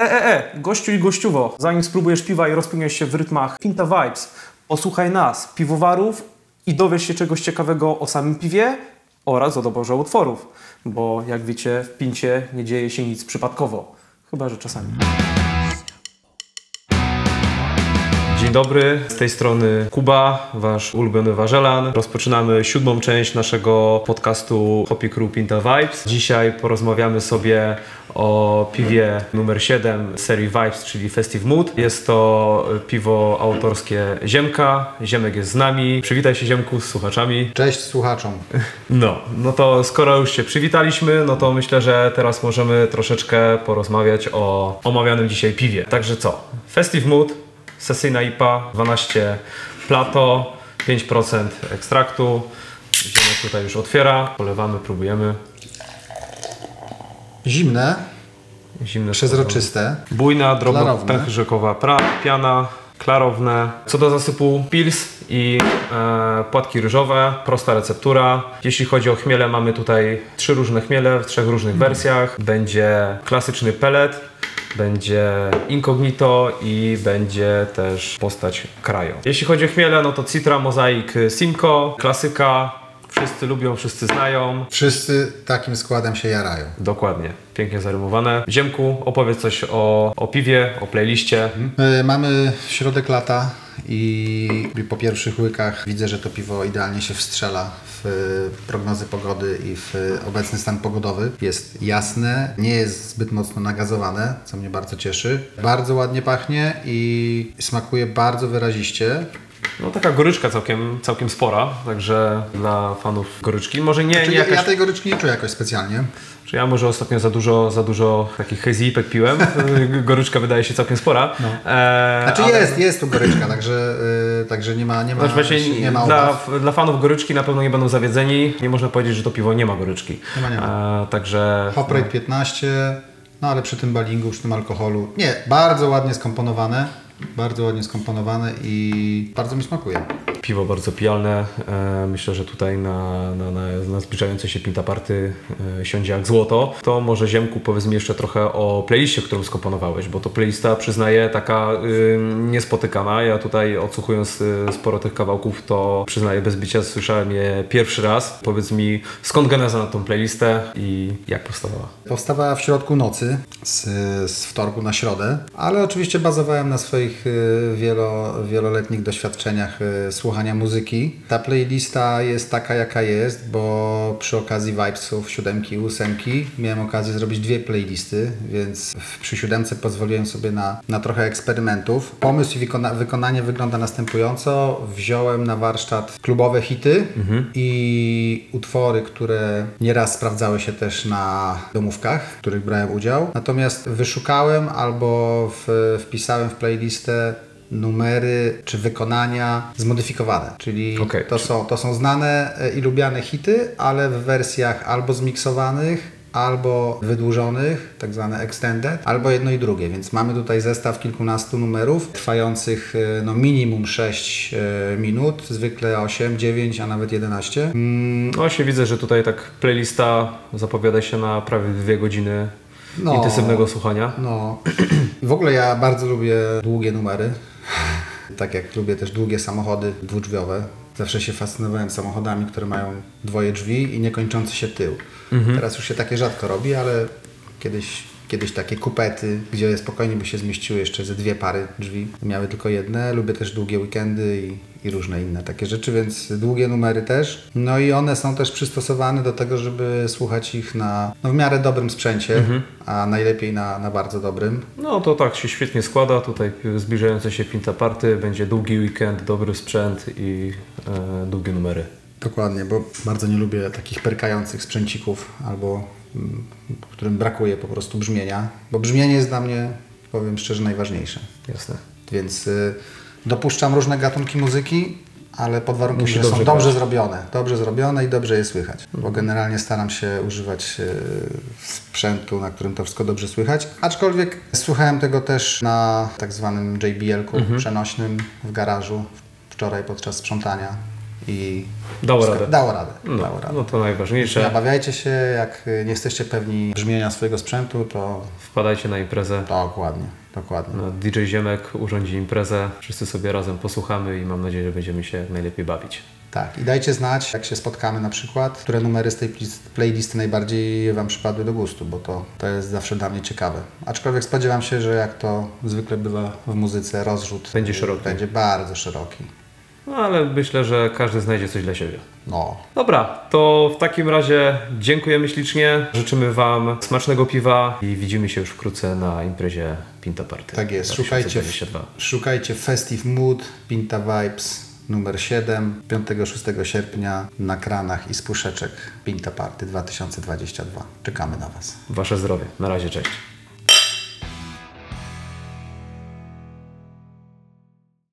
E, e, e, gościu i gościuwo, zanim spróbujesz piwa i rozpłyniesz się w rytmach Pinta Vibes, posłuchaj nas, piwowarów i dowiesz się czegoś ciekawego o samym piwie oraz o doborze utworów, bo jak wiecie, w Pincie nie dzieje się nic przypadkowo, chyba że czasami. Dobry, z tej strony Kuba, wasz ulubiony warzelan. Rozpoczynamy siódmą część naszego podcastu Hoppy Crew Pinta Vibes. Dzisiaj porozmawiamy sobie o piwie numer 7 serii Vibes, czyli Festive Mood. Jest to piwo autorskie Ziemka. Ziemek jest z nami. Przywitaj się Ziemku z słuchaczami. Cześć słuchaczom. No, no to skoro już się przywitaliśmy, no to myślę, że teraz możemy troszeczkę porozmawiać o omawianym dzisiaj piwie. Także co? Festive Mood, sesyjna IPA, 12 plato, 5% ekstraktu. Ziemek tutaj już otwiera, polewamy, próbujemy. Zimne, Zimne przezroczyste. Bujna, drobno Klarowne. pęcherzykowa pra, piana, klarowne. Co do zasypu pils i e, płatki ryżowe, prosta receptura. Jeśli chodzi o chmiele, mamy tutaj trzy różne chmiele w trzech różnych wersjach. Będzie klasyczny pellet, będzie incognito i będzie też postać krajo. Jeśli chodzi o chmiele, no to Citra, Mozaik, Simco, klasyka. Wszyscy lubią, wszyscy znają. Wszyscy takim składem się jarają. Dokładnie, pięknie zarymowane. Ziemku, opowiedz coś o, o piwie, o playliście. E, Mamy środek lata i po pierwszych łykach widzę, że to piwo idealnie się wstrzela w prognozy pogody i w obecny stan pogodowy. Jest jasne, nie jest zbyt mocno nagazowane, co mnie bardzo cieszy. Bardzo ładnie pachnie i smakuje bardzo wyraziście. No taka goryczka całkiem, całkiem spora, także dla fanów goryczki. Może nie, Czyli nie ja, jakaś... ja tej goryczki nie czuję jakoś specjalnie. Czy ja może ostatnio za dużo, za dużo takich hazy ipek piłem. Goryczka wydaje się całkiem spora. No. E, Znaczy ale- jest, jest tu goryczka, także, y, także nie ma, nie ma, Znaczy właśnie nie ma dla, dla fanów goryczki na pewno nie będą zawiedzeni. Nie można powiedzieć, że to piwo nie ma goryczki. Nie ma, nie E, także Hop rate 15, no ale przy tym balingu, przy tym alkoholu. Nie, bardzo ładnie skomponowane. Bardzo ładnie skomponowane i bardzo mi smakuje. Piwo bardzo pijalne. E, myślę, że tutaj na, na, na, na zbliżające się pinta party e, siądzie jak złoto. To może Ziemku powiedz mi jeszcze trochę o playliście, którą skomponowałeś, bo to playlista przyznaję taka y, niespotykana. Ja tutaj odsłuchując y, sporo tych kawałków, to przyznaję bez bicia słyszałem je pierwszy raz. Powiedz mi skąd geneza na tą playlistę i jak powstawała? Powstawała w środku nocy, z, z wtorku na środę, ale oczywiście bazowałem na swoich y, wielo, wieloletnich doświadczeniach y, słuchania muzyki. Ta playlista jest taka, jaka jest, bo przy okazji Vibesów siódemki i ósemki miałem okazję zrobić dwie playlisty, więc przy siódemce pozwoliłem sobie na, na trochę eksperymentów. Pomysł i wykona, wykonanie wygląda następująco. Wziąłem na warsztat klubowe hity i utwory, które nieraz sprawdzały się też na domówkach, w których brałem udział. Natomiast wyszukałem albo w, wpisałem w playlistę numery czy wykonania zmodyfikowane, czyli Okej. to, są, to są znane e, i lubiane hity, ale w wersjach albo zmiksowanych, albo wydłużonych, tak zwane extended, albo jedno i drugie, więc mamy tutaj zestaw kilkunastu numerów, trwających e, no minimum 6 e, minut, zwykle 8, 9, a nawet 11. Mm, No się widzę, że tutaj tak playlista zapowiada się na prawie dwie godziny No. intensywnego słuchania. No, w ogóle ja bardzo lubię długie numery, tak jak lubię też długie samochody dwudrzwiowe. Zawsze się fascynowałem samochodami, które mają dwoje drzwi i niekończący się tył. Teraz już się takie rzadko robi, ale kiedyś, kiedyś takie kupety, gdzie spokojnie by się zmieściły jeszcze ze dwie pary drzwi, miały tylko jedne. Lubię też długie weekendy i, i różne inne takie rzeczy, więc długie numery też. No i one są też przystosowane do tego, żeby słuchać ich na no, w miarę dobrym sprzęcie, a najlepiej na, na bardzo dobrym. No to tak się świetnie składa. Tutaj zbliżające się pinta party, będzie długi weekend, dobry sprzęt i e, długie numery. Dokładnie, bo bardzo nie lubię takich perkających sprzęcików albo którym brakuje po prostu brzmienia, bo brzmienie jest dla mnie, powiem szczerze, najważniejsze. Jasne. Więc y, dopuszczam różne gatunki muzyki, ale pod warunkiem, Musi że dobrze są dobrze grać. zrobione. Dobrze zrobione i dobrze je słychać. Bo generalnie staram się używać y, sprzętu, na którym to wszystko dobrze słychać. Aczkolwiek słuchałem tego też na tak zwanym JBL-ku przenośnym w garażu wczoraj podczas sprzątania. I Dało radę. dało radę. No, dało radę. no to Nie najważniejsze. obawiajcie się, jak nie jesteście pewni brzmienia swojego sprzętu, to Wpadajcie na imprezę. dokładnie, dokładnie. No, DJ Ziemek urządzi imprezę, wszyscy sobie razem posłuchamy i mam nadzieję, że będziemy się jak najlepiej bawić. Tak, i dajcie znać, jak się spotkamy na przykład, które numery z tej playlisty najbardziej Wam przypadły do gustu, bo to, to jest zawsze dla mnie ciekawe. Aczkolwiek spodziewam się, że jak to zwykle bywa w muzyce, rozrzut Będzie szeroki. Będzie bardzo szeroki. No ale myślę, że każdy znajdzie coś dla siebie. No, Dobra, to w takim razie dziękujemy ślicznie, życzymy Wam smacznego piwa i widzimy się już wkrótce na imprezie Pinta Party. tak jest. Szukajcie, 2022. szukajcie Festive Mood, Pinta Vibes numer 7, 5-6 sierpnia na kranach i z puszeczek Pinta Party 2022. Czekamy na Was. Wasze zdrowie. Na razie, cześć.